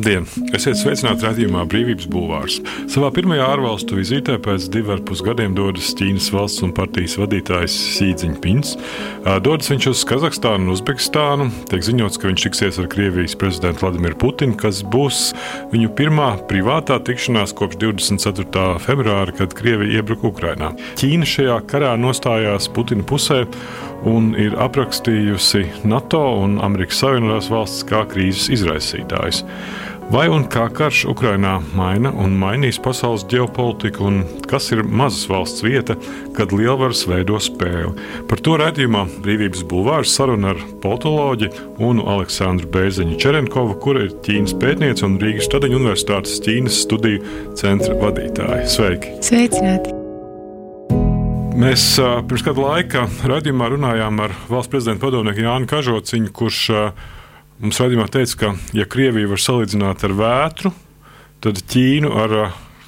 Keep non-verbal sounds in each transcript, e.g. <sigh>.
Labdien! Esiet sveicināti redzējumā Brīvības Bulvārs. Savā pirmajā ārvalstu vizītē pēc diviem pusgadiem dodas Ķīnas valsts un partijas vadītājs Sīdziņpins. Dodas viņš uz Kazahstānu un Uzbekistānu. Tiek ziņots, ka viņš tiksies ar Krievijas prezidentu Vladimiru Putinu, kas būs viņu pirmā privātā tikšanās kopš 24. februāra, kad Krievija iebruka Ukrainā. Ķīna šajā karā nostājās Putina pusē un ir aprakstījusi NATO un Amerikas Savienotās valstis kā krīzes izraisītājs. Vai un kā karš Ukrainā maina un mainīs pasaules ģeopolitiku, un kas ir mazas valsts vieta, kad lielvaras veido spēli? Par to redzējumā Brīvības bulvārs saruna ar politoloģi Unu Aleksandru Bēziņu Čerenkovu, kur ir Ķīnas pētniece un Rīgas Stadeņu Universitātes Ķīnas studiju centra vadītāja. Sveiki! Sveicināti! Mēs pirms kāda laika raidījumā runājām ar valsts prezidenta padomnieku Jānu Kažociņu, kurš mums raidījumā teica, ka, ja Krievija var salīdzināt ar vētru, tad Ķīnu ar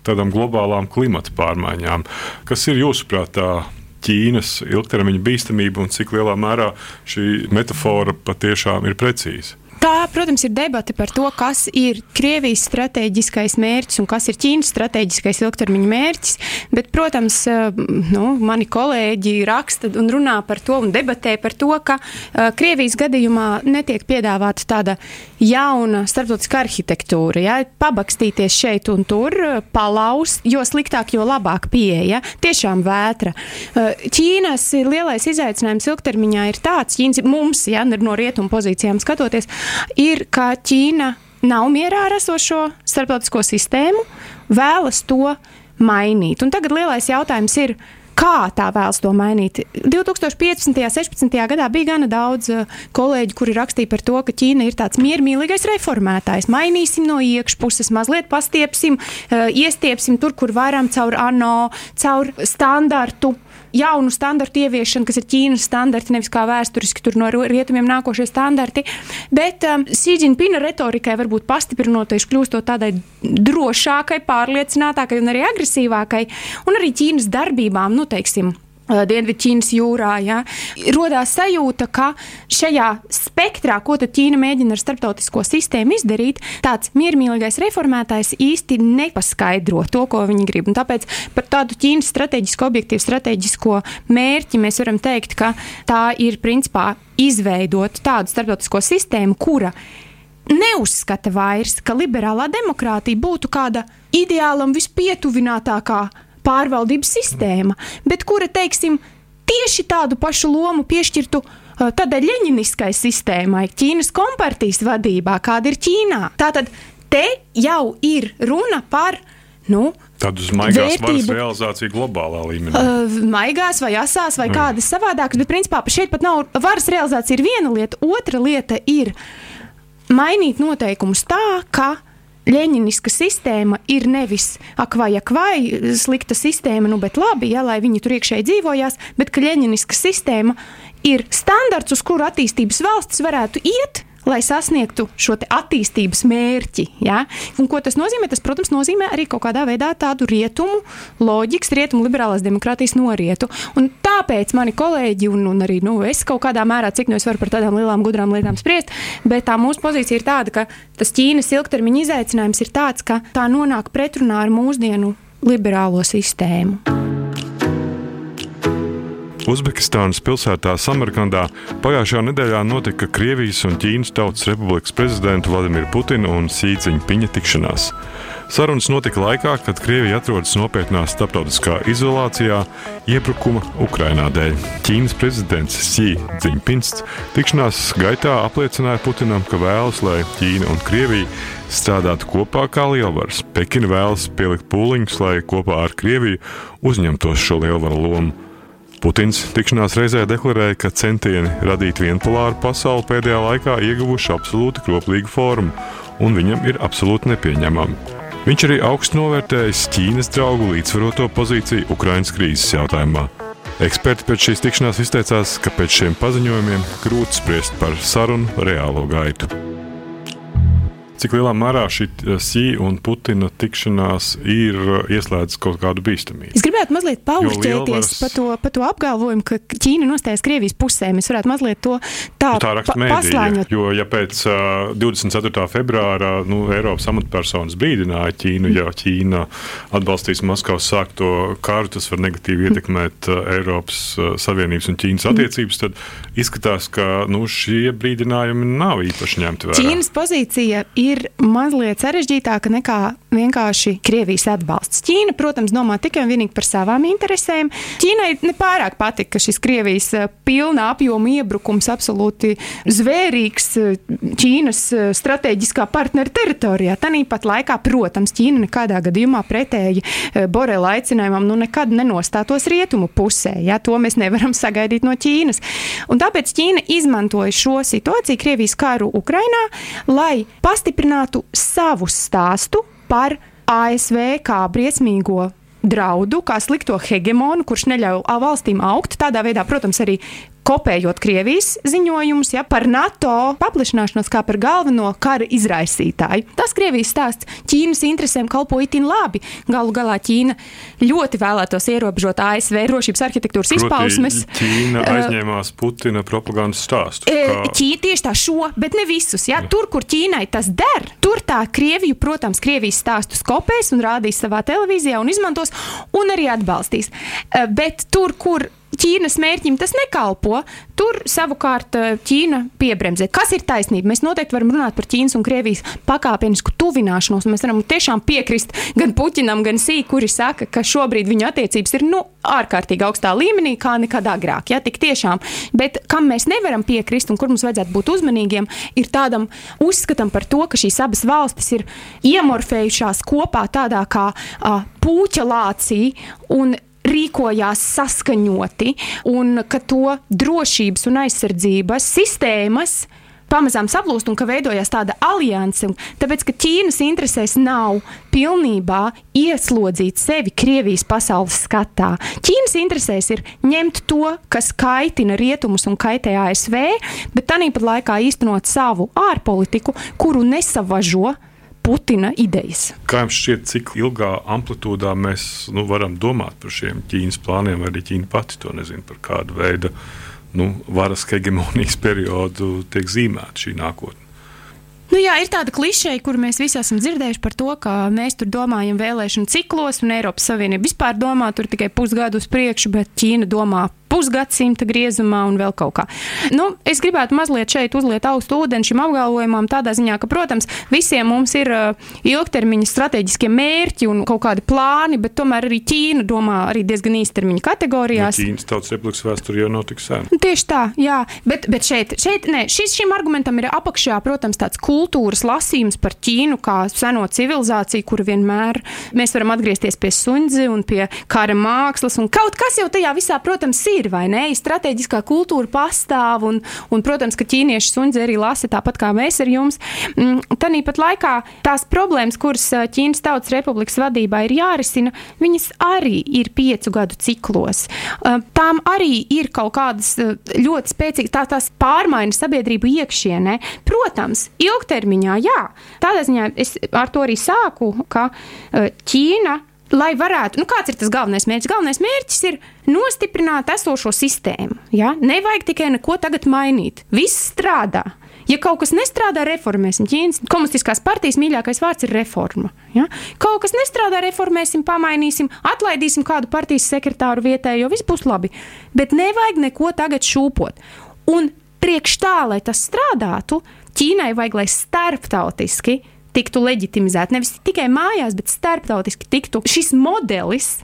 tādām globālām klimata pārmaiņām. Kas ir jūsuprāt tā Ķīnas ilgtermiņa bīstamība un cik lielā mērā šī metāfora patiešām ir precīza? Tā, protams, ir debata par to, kas ir Krievijas strateģiskais mērķis un kas ir Ķīnas strateģiskais ilgtermiņa mērķis. Bet, protams, eh, nu, mani kolēģi raksta un runā par to un debatē par to, ka uh, Krievijas gadījumā netiek piedāvāta tāda jauna starptautiskā arhitektūra. Ja? Pabakstīties šeit un tur, palaust, jo sliktāk, jo labāk pieeja. Tiešām vētra. Uh, Ķīnas lielais izaicinājums ilgtermiņā ir tāds, Ķīnas mums, ja, no rietumu pozīcijām skatoties, ir, ka Ķīna nav mierā ar esošo starptautisko sistēmu, vēlas to mainīt. Un tagad lielais jautājums ir, kā tā vēlas to mainīt. 2015. un 2016. gadā bija gana daudz uh, kolēģi, kuri rakstīja par to, ka Ķīna ir tāds miermīlīgais reformētājs. Mainīsim no iekšpuses, mazliet pastiepsim, uh, iestiepsim tur, kur varam, caur ANO, caur standartu jaunu standartu ieviešanu, kas ir Ķīnas standarti, nevis kā vēsturiski tur no rietumiem nākošie standarti. Bet um, Sīdžina retorikai varbūt pastiprinoties, kļūstot tādai drošākai, pārliecinātākai un arī agresīvākai, un arī Ķīnas darbībām, nu, teiksim, Dienvidķīnas jūrā. Ja, rodās sajūta, ka šajā spektrā, ko Ķīna mēģina ar starptautisko sistēmu izdarīt, tāds miermīlīgais reformētājs īsti nepaskaidro to, ko viņi grib. Un tāpēc par tādu Ķīnas strateģisku, objektīvu strateģisko mērķi mēs varam teikt, ka tā ir principā izveidot tādu starptautisko sistēmu, kura neuzskata vairs, ka liberālā demokrātija būtu kāda ideāla un vispietuvinātākā pārvaldības sistēma, bet kura, teiksim, tieši tādu pašu lomu piešķirtu uh, tādai leņķiskai sistēmai, Ķīnas kompartijas vadībā, kāda ir Ķīnā. Tātad te jau ir runa par. Nu, Tādu maigās varas realizāciju globālā līmenī. Uh, maigās vai asās vai mm. kādas savādākas, bet principā šeit pat nav varas realizācija ir viena lieta. Otra lieta ir mainīt noteikumus tā, ka Ļeņiniska sistēma ir nevis ak, vai ak, vai slikta sistēma, nu, bet labi, ja, lai viņi tur iekšēji dzīvojās, bet ka ļeņiniska sistēma ir standarts, uz kuru attīstības valstis varētu iet, lai sasniegtu šo attīstības mērķi. Ja? Un, ko tas nozīmē? Tas, protams, nozīmē arī kaut kādā veidā tādu rietumu loģikas, rietumu liberālās demokrātijas norietu. Un tāpēc mani kolēģi un, un arī nu, es kaut kādā mērā, cik nu es varu par tādām lielām, gudrām lietām spriest, bet tā mūsu pozīcija ir tāda, ka tas Ķīnas ilgtermiņa izaicinājums ir tāds, ka tā nonāk pretrunā ar mūsdienu liberālo sistēmu. Uzbekistānas pilsētā Samarkandā pagājušajā nedēļā notika Krievijas un Ķīnas Tautas Republikas prezidentu Vladimiru Putinu un Sīdziņa piņa tikšanās. Sarunas notika laikā, kad Krievija atrodas nopietnā starptautiskā izolācijā iebrukuma Ukrainā dēļ. Ķīnas prezidents Xi Jinpings tikšanās gaitā apliecināja Putinam, ka vēlas, lai Ķīna un Krievija strādātu kopā kā lielvaras. Pekina vēlas pielikt pūliņus, lai kopā ar Krieviju uzņemtos šo lielvaru lomu. Putins tikšanās reizē deklarēja, ka centieni radīt vienpolāru pasauli pēdējā laikā ieguvuši absolūti kroplīgu formu, un viņam ir absolūti nepieņemami. Viņš arī augstu novērtējis Ķīnas draugu līdzsvaroto pozīciju Ukraiņas krīzes jautājumā. Eksperti pēc šīs tikšanās izteicās, ka pēc šiem paziņojumiem grūti spriest par sarunu reālo gaitu. Cik lielā mērā šī Sī un Putina tikšanās ir ieslēdzis kaut kādu bīstamību. Es gribētu mazliet paušķēties lielvaras... par to, pa to apgalvojumu, ka Ķīna nostājas Krievijas pusē. Mēs varētu mazliet to tā, nu, tā pa, paslēņot. Jo, ja pēc uh, 24. februāra nu, Eiropas amatpersonas brīdināja Ķīnu, ja Ķīna atbalstīs Maskavas sākto karu, tas var negatīvi ietekmēt uh, Eiropas uh, Savienības un Ķīnas attiecības, tad izskatās, ka nu, šie brīdinājumi nav īpaši ņemti vērā. Ķīnas pozīcija ir mazliet sarežģītāka nekā vienkārši Krievijas atbalsts. Ķīna, protams, domā tikai un vienīgi par savām interesēm. Ķīnai nepārāk patika šis Krievijas eh, pilna apjoma iebrukums, absolūti zvērīgs eh, Ķīnas eh, strateģiskā partnera teritorijā. Tāpat laikā, protams, Ķīna nekādā gadījumā pretēji Borela aicinājumam nu nekad nenostātos rietumu pusē. Ja? To mēs nevaram sagaidīt no Ķīnas. Un tāpēc Ķīna izmantoja šo situāciju, Krievijas karu Ukrainā, lai pastiprinātu savu stāstu par ASV kā briesmīgo draudu, kā slikto hegemonu, kurš neļauj valstīm augt. Tādā veidā, protams, arī kopējot Krievijas ziņojumus ja, par NATO paplašināšanos kā par galveno kara izraisītāju. Tas Krievijas stāsts Ķīnas interesēm kalpo itin labi. Galu galā Ķīna ļoti vēlētos ierobežot ASV drošības arhitektūras Proti, izpausmes. Ķīna aizņēmās uh, Putina propagandas stāstu. Kā... Ķīna tieši tā šo, bet ne visus. Ja. Tur, kur Ķīnai tas der, tur tā Krieviju, protams, Krievijas stāstus kopēs un rādīs savā televīzijā un izmantos un arī atbalstīs. Uh, bet tur, kur Ķīnas mērķim tas nekalpo. Tur savukārt eh, Ķīna piebremzē. Kas ir taisnība? Mēs noteikti varam runāt par Ķīnas un Krievijas pakāpenisku tuvināšanos. Mēs varam tiešām piekrist gan Puķinam, gan Sī, kuri saka, ka šobrīd viņu attiecības ir nu, ārkārtīgi augstā līmenī, kā nekad agrāk. Ja, tik tiešām. Bet kam mēs nevaram piekrist un kur mums vajadzētu būt uzmanīgiem, ir tādam uzskatam par to, ka šīs abas valstis ir iemorfējušās kopā tādā kā uh, puķa lācī un rīkojās saskaņoti un ka to drošības un aizsardzības sistēmas pamazām saplūst un ka veidojās tāda alianse. Tāpēc, ka Ķīnas interesēs nav pilnībā ieslodzīt sevi Krievijas pasaules skatā. Ķīnas interesēs ir ņemt to, kas kaitina rietumus un kaitē ASV, bet tāpat laikā īstenot savu ārpolitiku, kuru nesavažo Putina idejas. Kā jums šķiet, cik ilgā amplitūdā mēs nu, varam domāt par šiem Ķīnas plāniem, vai arī Ķīna pati to nezina, par kādu veidu nu, varas hegemonijas periodu tiek zīmēta šī nākotne? Nu, jā, ir tāda klišeja, kur mēs visi esam dzirdējuši par to, ka mēs tur domājam vēlēšanu ciklos, un Eiropas Savienība vispār domā tur tikai pusgadu uz priekšu, bet Ķīna domā pusgadsimta griezumā un vēl kaut kā. Nu, es gribētu mazliet šeit uzliet augstu ūdeni šim apgalvojumam, tādā ziņā, ka, protams, visiem mums ir uh, ilgtermiņa strateģiskie mērķi un kaut kādi plāni, bet tomēr arī Ķīna domā arī diezgan īstermiņa kategorijās. Ja Ķīnas tautas republikas vēsture jau nav tik sena. Nu, tieši tā, jā, bet, bet šeit, šeit nē, šis, šim argumentam ir apakšā, protams, tāds kultūras lasījums par Ķīnu kā seno civilizāciju, kuru vienmēr mēs varam atgriezties pie Sunzi un pie kara mākslas un kaut kas jau tajā visā, protams, ir ir, vai ne? Strateģiskā kultūra pastāv, un, un protams, ka ķīnieši sundzi arī lasa tāpat kā mēs ar jums. Mm, Tāpat laikā tās problēmas, kuras Ķīnas Tautas Republikas vadībā ir jārisina, viņas arī ir piecu gadu ciklos. Tām arī ir kaut kādas ļoti spēcīgas tā, tās pārmaiņas sabiedrību iekšienē. Protams, ilgtermiņā, jā. Tādā ziņā es ar to arī sāku, ka Ķīna lai varētu, nu kāds ir tas galvenais mērķis? Galvenais mērķis ir nostiprināt esošo sistēmu. Ja? Nevajag tikai neko tagad mainīt. Viss strādā. Ja kaut kas nestrādā, reformēsim. Ķīnas komunistiskās partijas mīļākais vārds ir reforma. Ja? Kaut kas nestrādā, reformēsim, pamainīsim, atlaidīsim kādu partijas sekretāru vietējo, viss būs labi. Bet nevajag neko tagad šūpot. Un priekš tā, lai tas strādātu, Ķīnai vajag, lai starptautiski tiktu leģitimizēta. Nevis tikai mājās, bet starptautiski tiktu šis modelis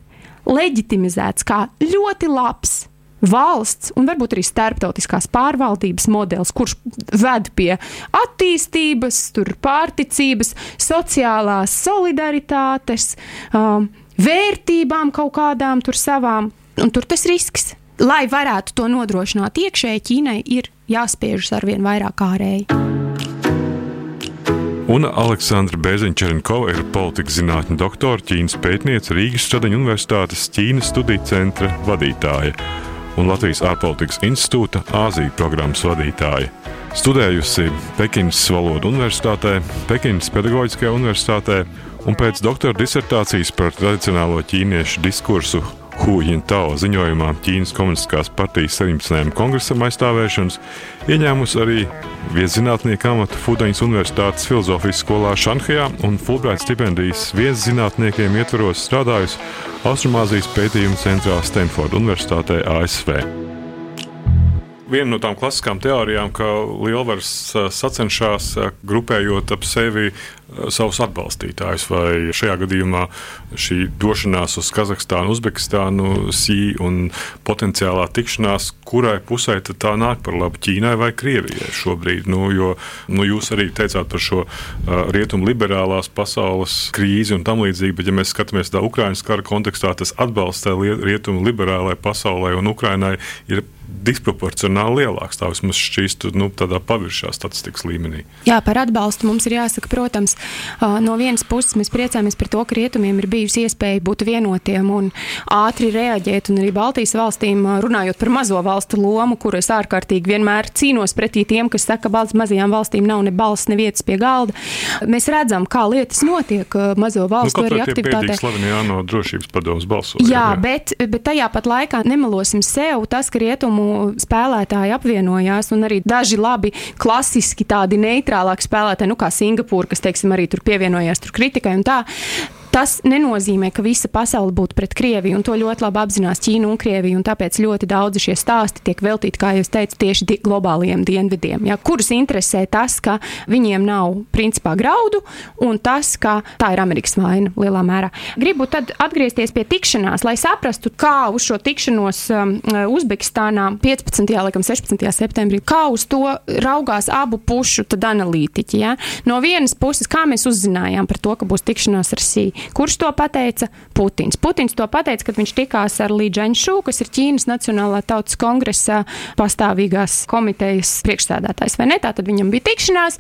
leģitimizēts kā ļoti labs. Valsts un varbūt arī starptautiskās pārvaldības modelis, kurš ved pie attīstības, pārticības, sociālās solidaritātes, um, vērtībām kaut kādām tur savām, un tur tas risks. Lai varētu to nodrošināt iekšēji, Ķīnai ir jāspiežas ar vien vairāk ārēji. Un Aleksandra Beziņčenkova ir politikas zinātņu doktora, Ķīnas pētniece, Rīgas Stradaņu Universitātes Ķīnas studiju centra vadītāja un Latvijas ārpolitikas institūta Āzija programmas vadītāja. studējusi Pekinas valodu universitātē, Pekinas pedagoģiskajā universitātē un pēc doktora disertācijas par tradicionālo ķīniešu diskursu Hu Jintao ziņojumā Ķīnas Komunistiskās partijas 17. kongresam aizstāvēšanas ieņēmusi arī vieszinātnieka amatu Fudaņas Universitātes filozofijas skolā Šanhajā un Fulbright stipendijas vieszinātniekiem ietvaros strādājusi Austrumāzijas pētījumu centrā Stanford Universitātē ASV viena no tām klasiskām teorijām, ka lielvaras sacenšas grupējot ap sevi savus atbalstītājus. Vai šajā gadījumā šī došanās uz Kazahstānu, Uzbekistānu, Sī un potenciālā tikšanās, kurai pusē tā nāk par labu Ķīnai vai Krievijai šobrīd? Nu, jo nu, jūs arī teicāt par šo rietumu liberālās pasaules krīzi un tam līdzīgi, bet ja mēs skatāmies tādā Ukraiņas kara kontekstā, tas atbalsts rietumu liberālai pasaulē un Ukrainai ir disproporcionāli lielāks. Tā vismaz šķīst nu, tādā paviršā statistikas līmenī. Jā, par atbalstu mums ir jāsaka, protams, no vienas puses mēs priecājamies par to, ka rietumiem ir bijusi iespēja būt vienotiem un ātri reaģēt, un arī Baltijas valstīm runājot par mazo valstu lomu, kur es ārkārtīgi vienmēr cīnos pretī tiem, kas saka, ka balsts mazajām valstīm nav ne balss, ne vietas pie galda. Mēs redzam, kā lietas notiek mazo nu, valstu nu, arī aktivitātē. Slavenajā no drošības padomas balsoja. Jā, jā, bet, bet tajā pat laikā nemelosim sev tas, ka rietumu spēlētāji apvienojās un arī daži labi klasiski tādi neitrālāki spēlētāji, nu kā Singapūra, kas, teiksim, arī tur pievienojās tur kritikai un tā. Tas nenozīmē, ka visa pasaule būtu pret Krieviju, un to ļoti labi apzinās Ķīna un Krievija. Un tāpēc ļoti daudzi šie stāsti tiek veltīti, kā jau teicu, tieši di globālajiem dienvidiem, ja, kurus interesē tas, ka viņiem nav principā graudu, un tas, ka tā ir Amerikas vaina lielā mērā. Gribu tad atgriezties pie tikšanās, lai saprastu, kā uz šo tikšanos um, Uzbekistānā 15. laikam 16. septembrī, kā uz to raugās abu pušu analītiķi. Ja. No vienas puses, kā mēs uzzinājām par to, ka būs tikšanās ar Sīju. Kurš to pateica? Putins. Putins to pateica, kad viņš tikās ar Li Džanšu, kas ir Ķīnas Nacionālā tautas kongresa pastāvīgās komitejas priekšsēdētājs. Vai ne? Tā tad viņam bija tikšanās,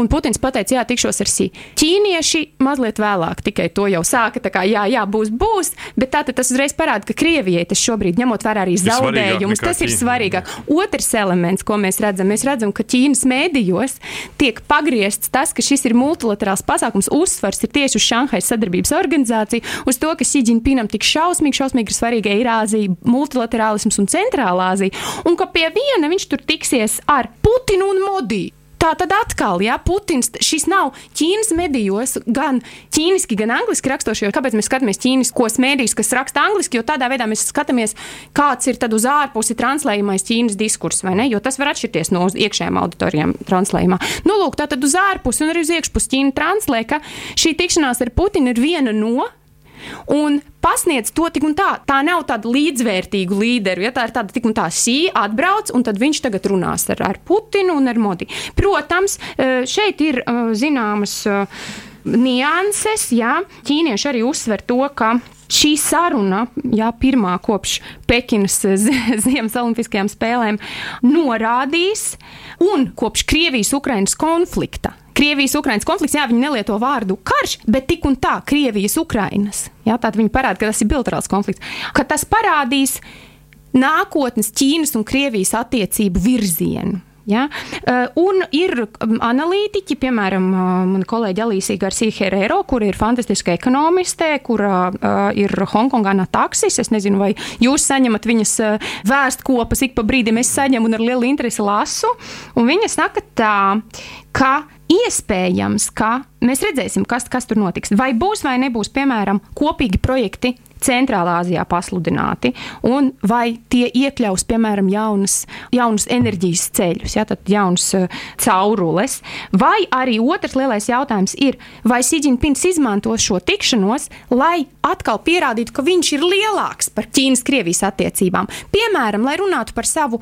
un Putins pateica, jā, tikšos ar Sī. Ķīnieši mazliet vēlāk tikai to jau sāka, tā kā jā, jā, būs, būs, bet tā tas uzreiz parāda, ka Krievijai tas šobrīd, ņemot vērā arī zaudējumus, tas ir svarīgāk. Otrs elements, ko mēs redzam, mēs redzam, ka Ķīnas mēdījos tiek pagriezts tas, ka šis ir multilaterāls pasākums, uzsvars ir tieši uz Šanhais sadarbību sadarbības organizāciju, uz to, ka Sīdžinpinam tik šausmīgi, šausmīgi ir svarīga Eirāzija, multilaterālisms un centrālā Azija, un ka pie viena viņš tur tiksies ar Putinu un Modiju. Tā tad atkal, ja Putins, šis nav Ķīnas medijos, gan ķīniski, gan angliski rakstošie. Kāpēc mēs skatāmies ķīniskos mēdījus, kas raksta angliski? Jo tādā veidā mēs skatāmies, kāds ir uz ārpusi translējamais Ķīnas diskurs, vai ne? Jo tas var atšķirties no iekšējām auditorijām translējumā. Nu, lūk, tā tad uz ārpusi un arī uz iekšpusi Ķīna translē, ka šī tikšanās ar Putinu ir viena no un pasniedz to tik un tā. Tā nav tāda līdzvērtīga līderu. Ja tā ir tāda tik un tā sī, atbrauc, un tad viņš tagad runās ar, ar Putinu un ar Modi. Protams, eh, šeit ir eh, zināmas eh, nianses, ja ķīnieši arī uzsver to, ka šī saruna, jā, pirmā kopš Pekinas <laughs> Ziemas Olimpiskajām spēlēm, norādīs, un kopš Krievijas-Ukrainas konflikta Krievijas-Ukrainas konflikts, jā, viņi nelieto vārdu karš, bet tik un tā Krievijas-Ukrainas. Tātad viņi parāda, ka tas ir bilaterāls konflikts. Ka tas parādīs nākotnes Ķīnas un Krievijas attiecību virzienu. Ja? Uh, un ir um, analītiķi, piemēram, uh, mana kolēģa Alīsija Garcia Herrero, kur ir fantastiska ekonomiste, kur uh, ir Hongkongā no taksis. Es nezinu, vai jūs saņemat viņas vēstkopas ik pa brīdim, es saņemu un ar lielu interesi lasu. Un viņa saka tā, ka iespējams, ka mēs redzēsim, kas, kas tur notiks. Vai būs vai nebūs, piemēram, kopīgi projekti Centrālā Azijā pasludināti, un vai tie iekļaus, piemēram, jaunas, jaunas enerģijas ceļus, ja, jaunas uh, caurules, vai arī otrs lielais jautājums ir, vai Sīdžinpins izmantos šo tikšanos, lai atkal pierādītu, ka viņš ir lielāks par Ķīnas-Krievijas attiecībām. Piemēram, lai runātu par savu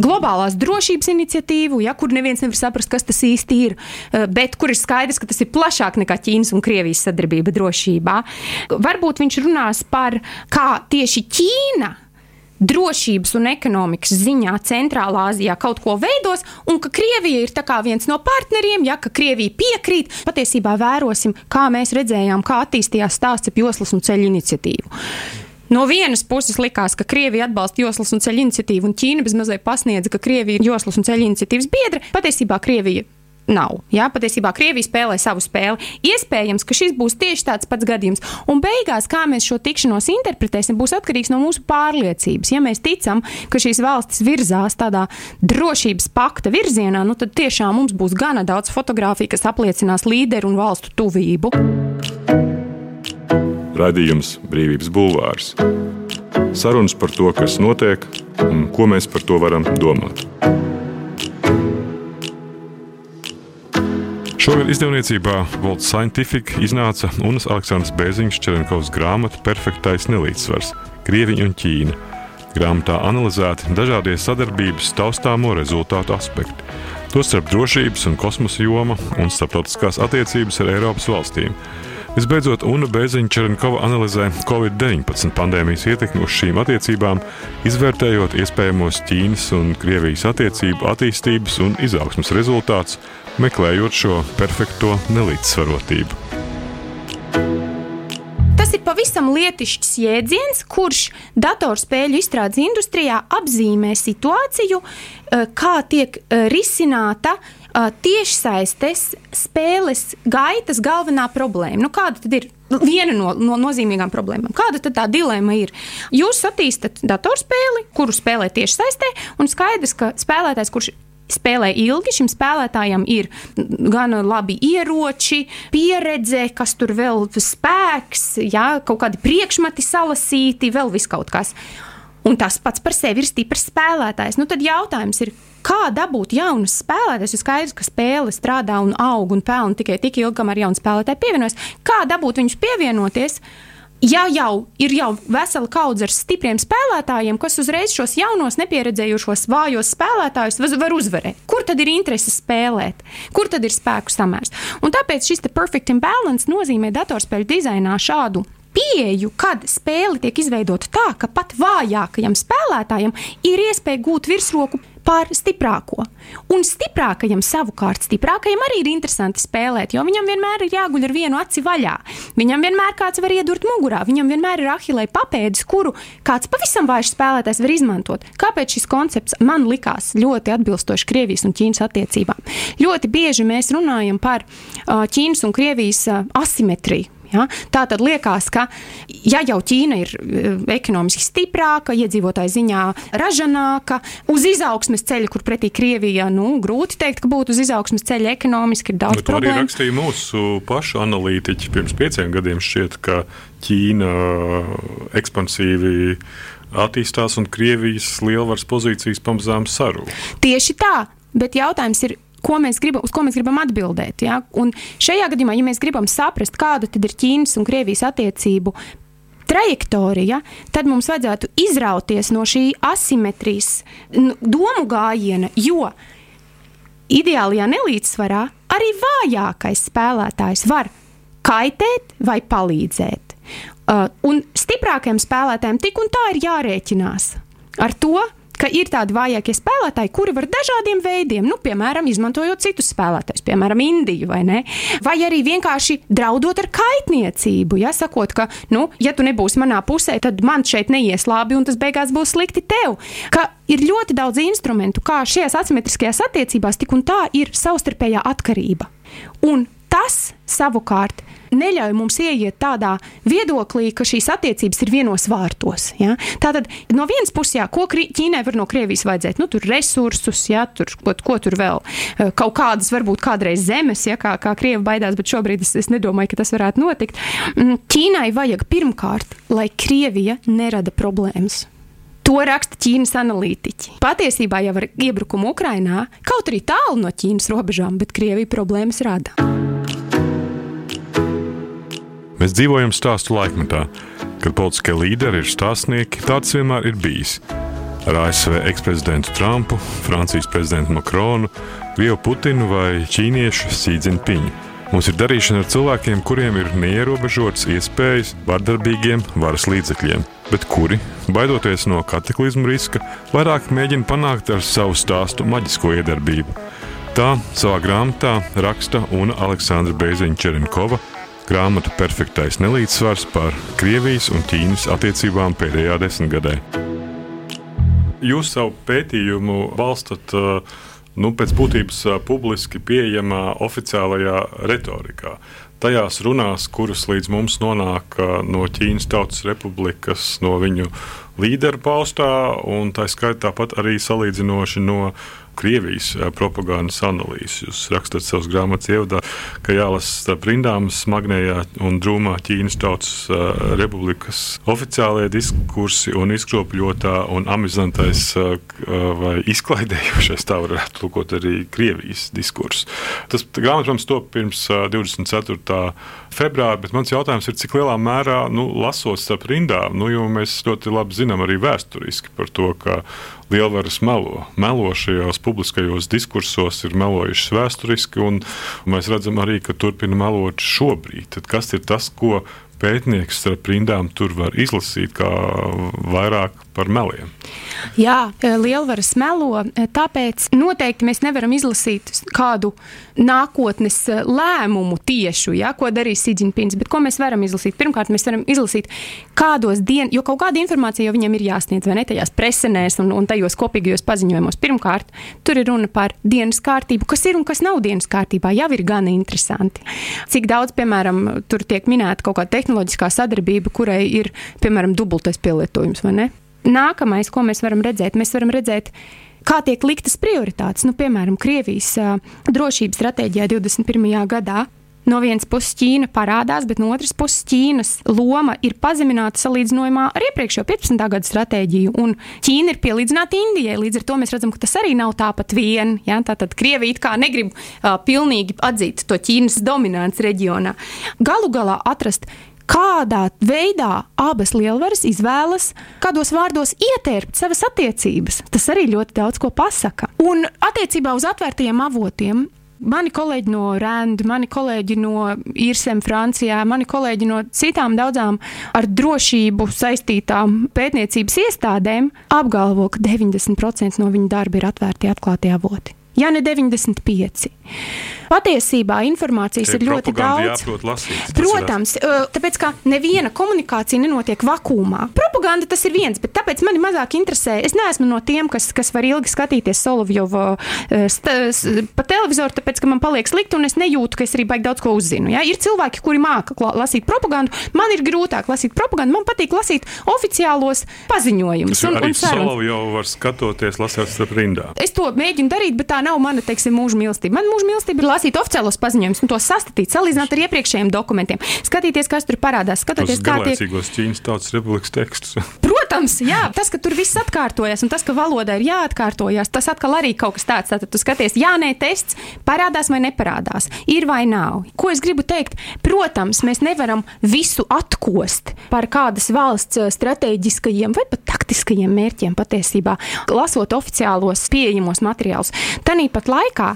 globālās drošības iniciatīvu, ja, kur neviens nevar saprast, kas tas īsti ir, uh, bet kur ir skaidrs, ka tas ir plašāk nekā Ķīnas un Krievijas sadarbība drošībā. Varbūt viņš runās par kā tieši Ķīna drošības un ekonomikas ziņā Centrālā Azijā kaut ko veidos, un ka Krievija ir viens no partneriem, ja ka Krievija piekrīt. Patiesībā vērosim, kā mēs redzējām, kā attīstījās stāsts ap joslas un ceļu iniciatīvu. No vienas puses likās, ka Krievija atbalsta joslas un ceļu iniciatīvu, un Ķīna bezmazliet pasniedza, ka Krievija ir joslas un ceļu iniciatīvas biedra. Patiesībā Krievija nav. Jā, patiesībā Krievija spēlē savu spēli. Iespējams, ka šis būs tieši tāds pats gadījums. Un beigās, kā mēs šo tikšanos interpretēsim, būs atkarīgs no mūsu pārliecības. Ja mēs ticam, ka šīs valstis virzās tādā drošības pakta virzienā, nu tad tiešām mums būs gana daudz fotografiju, kas apliecinās līderu un valstu tuvību. Radījums Brīvības Bulvārs. Sarunas par to, kas notiek un ko mēs par to varam domāt. Šogad izdevniecībā Volts Scientific iznāca Unas Aleksandrs Bēziņš Čerenkovs grāmata Perfektais nelīdzsvars - Krieviņa un Ķīna. Grāmatā analizēti dažādie sadarbības taustāmo rezultātu aspekti, tostarp drošības un kosmosa joma un starptautiskās attiecības ar Eiropas valstīm. Visbeidzot, Una Bēziņa Čerenkova analizē Covid-19 pandēmijas ietekmi uz šīm attiecībām, izvērtējot iespējamos Ķīnas un Krievijas attiecību attīstības un izaugsmas rezultātus, meklējot šo perfekto nelīdzsvarotību. Tas ir pavisam lietišķs jēdziens, kurš datorspēļu izstrādes industrijā apzīmē situāciju, eh, kā tiek eh, risināta uh, tiešsaistes spēles gaitas galvenā problēma. Nu, kāda tad ir? Viena no, no nozīmīgām problēmām. Kāda tad tā dilemma ir? Jūs attīstat datorspēli, kuru spēlē tieši saistē, un skaidrs, ka spēlētājs, kurš spēlē ilgi. Šim spēlētājam ir gan labi ieroči, pieredze, kas tur vēl spēks, jā, kaut kādi priekšmeti salasīti, vēl viss kaut kas. Un tas pats par sevi ir stiprs spēlētājs. Nu, tad jautājums ir, Kā dabūt jaunus spēlētājus? Ir skaidrs, ka spēle strādā un aug un pelna tikai tik ilgi, kamēr jauni spēlētāji pievienojas. Kā dabūt viņus pievienoties? Ja jau ir jau vesela kaudze ar stipriem spēlētājiem, kas uzreiz šos jaunos, nepieredzējušos, vājos spēlētājus var uzvarēt, kur tad ir interese spēlēt, kur tad ir spēku samērs? Un tāpēc šis perfect imbalance nozīmē datorspēļu dizainā šādu pieeju, kad spēle tiek izveidota tā, ka pat vājākajam spēlētājam ir iespēja gūt virsroku pār stiprāko. Un stiprākajam savukārt, stiprākajam arī ir interesanti spēlēt, jo viņam vienmēr ir jāguļ ar vienu aci vaļā. Viņam vienmēr kāds var iedurt mugurā, viņam vienmēr ir ahilē papēdis, kuru kāds pavisam vājš spēlētājs var izmantot. Kāpēc šis koncepts man likās ļoti atbilstoši Krievijas un Ķīnas attiecībām? Ļoti bieži mēs runājam par uh, Ķīnas un Krievijas uh, asimetriju. Ja? Tā tad liekas, ka ja jau Ķīna ir eh, ekonomiski stiprāka, iedzīvotāju ziņā ražanāka, uz izaugsmes ceļa, kur pretī Krievija, nu, grūti teikt, ka būtu uz izaugsmes ceļa ekonomiski, ir daudz nu, problēmu. Arī rakstīja mūsu pašu analītiķi pirms pieciem gadiem šķiet, ka Ķīna ekspansīvi attīstās un Krievijas lielvaras pozīcijas pamazām sarūk. Tieši tā, bet jautājums ir, ko mēs gribam, uz ko mēs gribam atbildēt. Ja? Un šajā gadījumā, ja mēs gribam saprast, kāda ir Ķīnas un Krievijas attiecību trajektorija, tad mums vajadzētu izrauties no šī asimetrijas domu gājiena, jo ideālajā nelīdzsvarā arī vājākais spēlētājs var kaitēt vai palīdzēt. Uh, un stiprākajam spēlētājam tik un tā ir jārēķinās ar to, ka ir tādi vājākie spēlētāji, kuri var dažādiem veidiem, nu, piemēram, izmantojot citus spēlētājus, piemēram, Indiju vai ne, vai arī vienkārši draudot ar kaitniecību, ja sakot, ka, nu, ja tu nebūsi manā pusē, tad man šeit neies labi un tas beigās būs slikti tev. Ka ir ļoti daudz instrumentu, kā šajās asimetriskajās attiecībās tik un tā ir savstarpējā atkarība. Un tas savukārt neļauj mums ieiet tādā viedoklī, ka šīs attiecības ir vienos vārtos. Ja? Tātad no vienas puses, jā, ko Ķīnai var no Krievijas vajadzēt? Nu, tur resursus, ja, tur, ko, ko tur vēl, eh, kaut kādas varbūt kādreiz zemes, ja, kā, kā Krievi baidās, bet šobrīd es, es nedomāju, ka tas varētu notikt. Mm, Ķīnai vajag pirmkārt, lai Krievija nerada problēmas. To raksta Ķīnas analītiķi. Patiesībā jau ar iebrukumu Ukrajinā, kaut arī tālu no Ķīnas robežām, bet Krievija problēmas rada. Mēs dzīvojam stāstu laikmetā, kad politiskie līderi ir stāstnieki. Tāds vienmēr ir bijis. Ar ASV eksprezidentu Trumpu, Francijas prezidentu Makronu, Krievu Putinu vai ķīniešu Sīdziņpiņu. Mums ir darīšana ar cilvēkiem, kuriem ir neierobežotas iespējas vardarbīgiem varas līdzekļiem, bet kuri, baidoties no kataklizmu riska, vairāk mēģina panākt ar savu stāstu maģisko iedarbību. Tā savā grāmatā raksta Una Aleksandra Bēziņa Čerinkova grāmata Perfektais nelīdzsvars par Krievijas un Ķīnas attiecībām pēdējā desmitgadē. Jūs savu pētījumu balstat nu, pēc būtības publiski pieejamā oficiālajā retorikā tajās runās, kuras līdz mums nonāk no Ķīnas Tautas Republikas, no viņu līderu paustā, un tā skaitā pat arī salīdzinoši no Krievijas propagandas analīzes. Jūs rakstat savus grāmatas ievadā, ka jālasa starp rindām smagnējā un drūmā Ķīnas Tautas Republikas oficiālajie diskursi un izkropļotā un amizantais vai izklaidējošais, tā varētu lūkot arī Krievijas diskurss. Tas grāmatā, protams, top pirms 24. Februāra, bet mans jautājums ir, cik lielā mērā, nu, lasot starp rindām, nu, jo mēs ļoti labi zinām arī vēsturiski par to, ka lielvaras melo. Melo šajos publiskajos diskursos ir melojušas vēsturiski, un mēs redzam arī, ka turpina melot šobrīd. Tad kas ir tas, ko pētnieks starp rindām tur var izlasīt, kā vairāk par meliem. Jā, e, lielvaras melo, e, tāpēc noteikti mēs nevaram izlasīt kādu nākotnes e, lēmumu tiešu, ja, ko darīs Sīdņpins, bet ko mēs varam izlasīt? Pirmkārt, mēs varam izlasīt, kādos dienas, jo kaut kāda informācija jau viņam ir jāsniedz, vai ne tajās presenēs un, un tajos kopīgajos paziņojumos. Pirmkārt, tur ir runa par dienas kārtību, kas ir un kas nav dienas kārtībā, jau ir gan interesanti. Cik daudz, piemēram, tur tiek minēta kaut kāda tehnoloģiskā sadarbība, kurai ir, piemēram, dubultais pielietojums, vai ne? Nākamais, ko mēs varam redzēt, mēs varam redzēt, kā tiek liktas prioritātes. Nu, piemēram, Krievijas uh, drošības stratēģijā 21. gadā. No vienas puses Ķīna parādās, bet no otras puses Ķīnas loma ir pazemināta salīdzinājumā ar iepriekšējo 15. gada stratēģiju. Un Ķīna ir pielīdzināta Indijai. Līdz ar to mēs redzam, ka tas arī nav tāpat vien. Ja? Tātad Krievija kā negrib uh, pilnīgi atzīt to Ķīnas dominants reģionā. Galu galā atrast kādā veidā abas lielvaras izvēlas, kādos vārdos ietērpt savas attiecības. Tas arī ļoti daudz ko pasaka. Un attiecībā uz atvērtajiem avotiem. Mani kolēģi no Rēnda, mani kolēģi no Irsem, Francijā, mani kolēģi no citām daudzām ar drošību saistītām pētniecības iestādēm apgalvo, ka 90% no viņu darba ir atvērti, atklāti avoti. Ja ne 95. Patiesībā informācijas Tie ir ļoti daudz. Lasīt, Protams, tāpēc ka neviena komunikācija nenotiek vakumā. Propaganda tas ir viens, bet tāpēc mani mazāk interesē. Es neesmu no tiem, kas, kas var ilgi skatīties Solovjovu pa televizoru, tāpēc ka man paliek slikti un es nejūtu, ka es arī baigi daudz ko uzzinu. Ja? Ir cilvēki, kuri māca lasīt propagandu. Man ir grūtāk lasīt propagandu, man patīk lasīt oficiālos paziņojumus. Un, un Solovjovu var skatoties, lasot starp rindām. Es to mēģinu darīt, bet tā nav mana, teiksim, mūža mīlestība. Man mūža mīlestība ir lasīt oficiālos paziņojumus, un tos sastatīt, salīdzināt ar iepriekšējiem dokumentiem, skatīties, kas tur parādās, skatīties, kā tiek. Ķīnas Tautas Republikas tekstus. <laughs> Protams, jā, tas, ka tur viss atkārtojas, un tas, ka valoda ir jāatkārtojas, tas atkal arī kaut kas tāds. Tātad tu skaties, jā, nē, tests parādās vai neparādās, ir vai nav. Ko es gribu teikt? Protams, mēs nevaram visu atkost par kādas valsts strateģiskajiem vai pat taktiskajiem mērķiem patiesībā, lasot oficiālos pieejamos materiālus. Tāpat laikā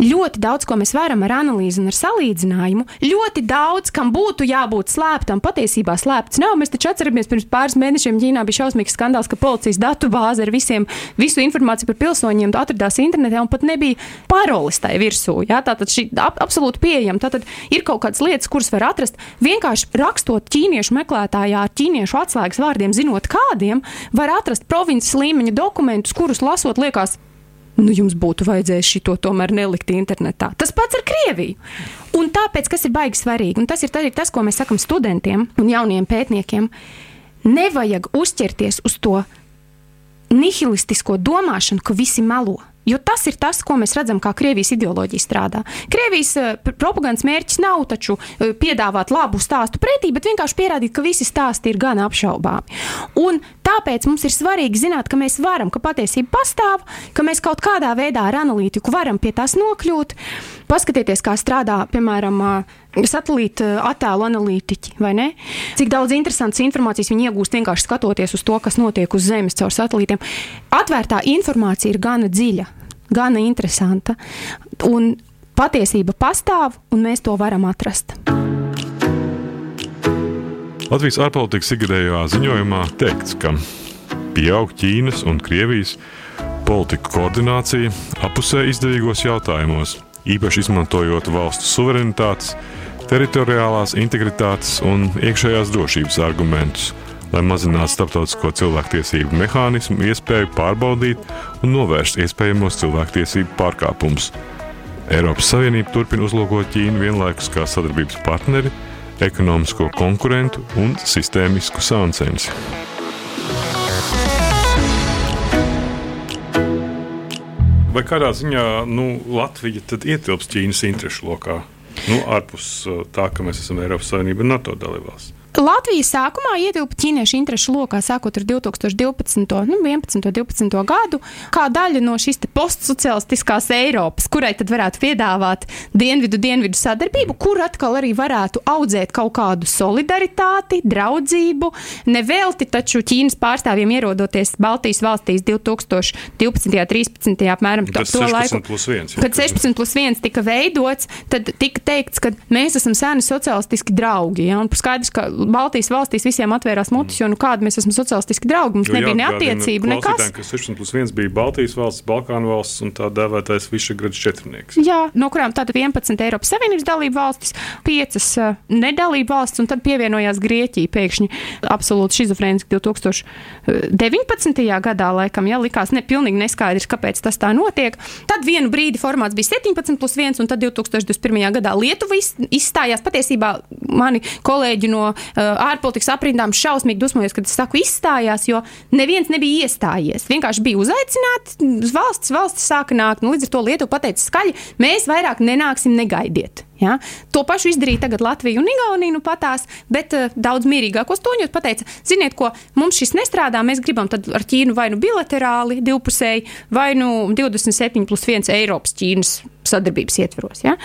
ļoti daudz, ko mēs varam ar analīzi un ar salīdzinājumu, ļoti daudz, kam būtu jābūt slēptam, patiesībā slēpts nav. Mēs taču atceramies, pirms pāris mēnešiem Ķīnā bija šausmīgs skandāls, ka policijas datu bāze ar visiem, visu informāciju par pilsoņiem atradās internetā un pat nebija paroles tai virsū. Jā? Tātad šī ap, absolūti pieejama. Tātad ir kaut kādas lietas, kuras var atrast vienkārši rakstot ķīniešu meklētājā ar ķīniešu atslēgas vārdiem, zinot kādiem, var atrast provinces līmeņa dokumentus, kurus lasot liekas, nu, jums būtu vajadzējis šo tomēr nelikt internetā. Tas pats ar Krieviju. Un tāpēc, kas ir baigi svarīgi, un tas ir tas, ko mēs sakam studentiem un jauniem pētniekiem, nevajag uzķerties uz to nihilistisko domāšanu, ka visi melo. Jo tas ir tas, ko mēs redzam, kā Krievijas ideoloģija strādā. Krievijas uh, propagandas mērķis nav taču uh, piedāvāt labu stāstu pretī, bet vienkārši pierādīt, ka visi stāsti ir gan apšaubāmi. Un tāpēc mums ir svarīgi zināt, ka mēs varam, ka patiesība pastāv, ka mēs kaut kādā veidā ar analītiku varam pie tās nokļūt. Paskatieties, kā strādā, piemēram, satelīta attēlu analītiķi, vai ne? Cik daudz interesantas informācijas viņi iegūst vienkārši skatoties uz to, kas notiek uz Zemes caur satelītiem. Atvērtā informācija ir gana dziļa, gana interesanta. Un patiesība pastāv, un mēs to varam atrast. Latvijas ārpolitikas ikgadējā ziņojumā teikts, ka pieaug Ķīnas un Krievijas politiku koordinācija apusē izdevīgos jautājumos īpaši izmantojot valstu suverenitātes, teritoriālās integritātes un iekšējās drošības argumentus, lai mazinātu starptautisko cilvēktiesību mehānismu iespēju pārbaudīt un novērst iespējamos cilvēktiesību pārkāpumus. Eiropas Savienība turpina uzlūkot Ķīnu vienlaikus kā sadarbības partneri, ekonomisko konkurentu un sistēmisku sāncensi. Vai kādā ziņā nu, Latvija ietilpst Ķīnas interešu lokā? Nu, ārpus uh, tā, ka mēs esam Eiropas Savienība un NATO dalībvalsts. Latvija sākumā ietilpa ķīniešu interešu lokā, sākot ar 2012. Nu, 11. un 12. gadu, kā daļa no šīs postsocialistiskās Eiropas, kurai tad varētu piedāvāt dienvidu-dienvidu sadarbību, kur atkal arī varētu audzēt kaut kādu solidaritāti, draudzību. Nevelti taču Ķīnas pārstāvjiem ierodoties Baltijas valstīs 2012. un 2013. apmēram to, to laiku, viens, kad 16 plus 1 tika veidots, tad tika teikts, ka mēs esam seni socialistiski draugi. Ja? Un skaidrs, ka Baltijas valstīs visiem atvērās mutes, jo nu, kāda mēs esam sociālistiski draugi. Mums jo, nebija ne attiecību, nekas. Ka 16 plus 1 bija Baltijas valsts, Balkānu valsts un tā dēvētais Višegrads četrnieks. Jā, no kurām tātad 11 Eiropas Savienības dalību valstis, 5 uh, nedalību valsts, un tad pievienojās Grieķija pēkšņi absolūti šizofrēniski 2019. gadā, laikam, ja likās ne, pilnīgi neskaidrs, kāpēc tas tā notiek. Tad vienu brīdi formāts bija 17 plus 1, un tad 2021. gadā Lietuva izstājās. Patiesībā mani kolēģi no ārpolitikas aprindām šausmīgi dusmojos, kad es saku izstājās, jo neviens nebija iestājies. Vienkārši bija uzaicināts, valsts, valsts sāka nākt, nu, līdz ar to Lietuva pateica skaļi, mēs vairāk nenāksim, negaidiet. Ja? To pašu izdarīja tagad Latvija un Igaunija, nu patās, bet uh, daudz mierīgākos toņos pateica, ziniet, ko mums šis nestrādā, mēs gribam ar Ķīnu vai nu bilaterāli, divpusēji, vai nu 27 plus 1 Eiropas Ķīnas sadarbības ietvaros. Ja?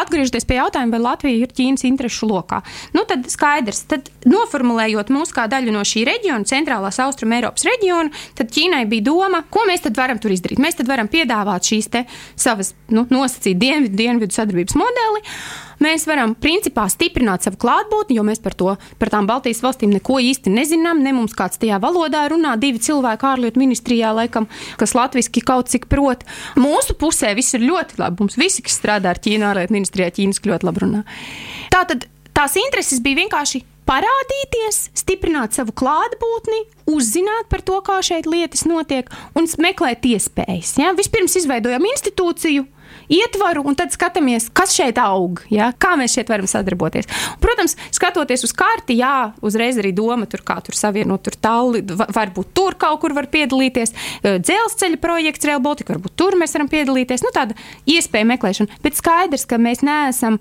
Atgriežoties pie jautājuma, vai Latvija ir Ķīnas interešu lokā, nu tad skaidrs, tad noformulējot mūsu kā daļu no šī reģiona, centrālās austrum Eiropas reģiona, tad Ķīnai bija doma, ko mēs tad varam tur izdarīt. Mēs tad varam piedāvāt šīs savas nu, nosacīt dienvidu, dienvidu sadarbības modeli. Mēs varam principā stiprināt savu klātbūtni, jo mēs par to, par tām Baltijas valstīm neko īsti nezinām. Ne mums kāds tajā valodā runā, divi cilvēki ārlietu ministrijā, laikam, kas latviešu kaut cik prot. Mūsu pusē viss ir ļoti labi. Mums visi, kas strādā ar Ķīnu ārlietu ministrijā, Ķīnas ļoti labi runā. Tātad tās intereses bija vienkārši parādīties, stiprināt savu klātbūtni, uzzināt par to, kā šeit lietas notiek un meklēt iespējas. Ja? Vispirms izveidojam institūciju, ietvaru, un tad skatāmies, kas šeit aug, ja? kā mēs šeit varam sadarboties. Protams, skatoties uz karti, jā, uzreiz arī doma tur, kā tur savienot tur tālu, varbūt tur kaut kur var piedalīties. Dzelzceļa projekts Rail Baltica, varbūt tur mēs varam piedalīties. Nu, tāda iespēja meklēšana, bet skaidrs, ka mēs neesam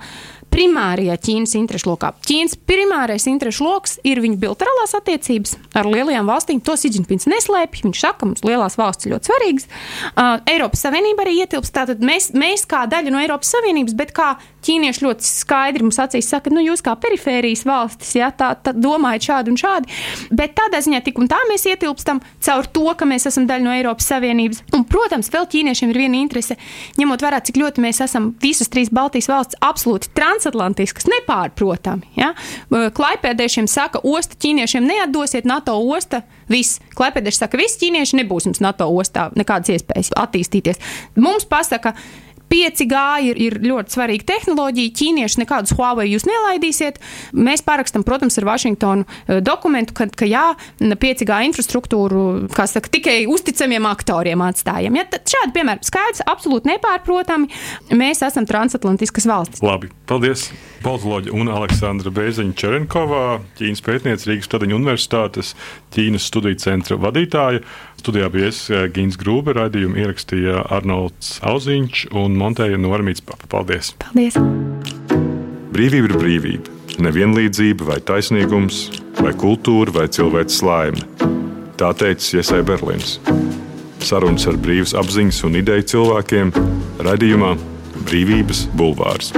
primārajā Ķīnas interešu lokā. Ķīnas primārais interešu lokus ir viņu bilaterālās attiecības ar lielajām valstīm. To Siģinpins neslēpj. Viņš saka, mums lielās valstis ļoti svarīgas. Uh, Eiropas Savienība arī ietilpst. Tātad mēs, mēs kā daļa no Eiropas Savienības, bet kā ķīnieši ļoti skaidri mums acīs saka, nu jūs kā perifērijas valstis, ja, tā, tā domājat šādi un šādi. Bet tādā ziņā tik un tā mēs ietilpstam caur to, ka mēs esam daļa no Eiropas Savienības. Un, protams, vēl ķīniešiem ir viena interese, ņemot vērā, cik ļoti mēs esam visas trīs Baltijas valsts absolūti trans transatlantiskas, nepārprotami. Ja? Klaipēdiešiem saka, osta ķīniešiem neatdosiet NATO osta. Viss. Klaipēdieši saka, visi ķīnieši nebūs jums NATO ostā nekādas iespējas attīstīties. Mums pasaka, 5G ir, ir ļoti svarīga tehnoloģija. Ķīnieši nekādus Huawei jūs nelaidīsiet. Mēs parakstam, protams, ar Vašingtonu eh, dokumentu, ka, ka jā, 5G infrastruktūru, saka, tikai uzticamiem aktoriem atstājam. Ja, šādi piemēri skaidrs, absolūti nepārprotami. Mēs esam transatlantiskas valstis. Labi, paldies! Politoloģija un Aleksandra Bēziņa Čerenkovā, Ķīnas pētniece Rīgas Stadiņu Universitātes Ķīnas studiju centra vadītāja. Studijā bija es eh, Gins Grūbe, raidījumu ierakstīja Arnolds Auziņš un montēja Normīts Papa. Paldies! Paldies! Brīvība ir brīvība. Nevienlīdzība vai taisnīgums, vai kultūra vai cilvēks laime. Tā teica Iesai Berlīns. Sarunas ar brīvas apziņas un ideju cilvēkiem raidījumā Brīvības bulvārs.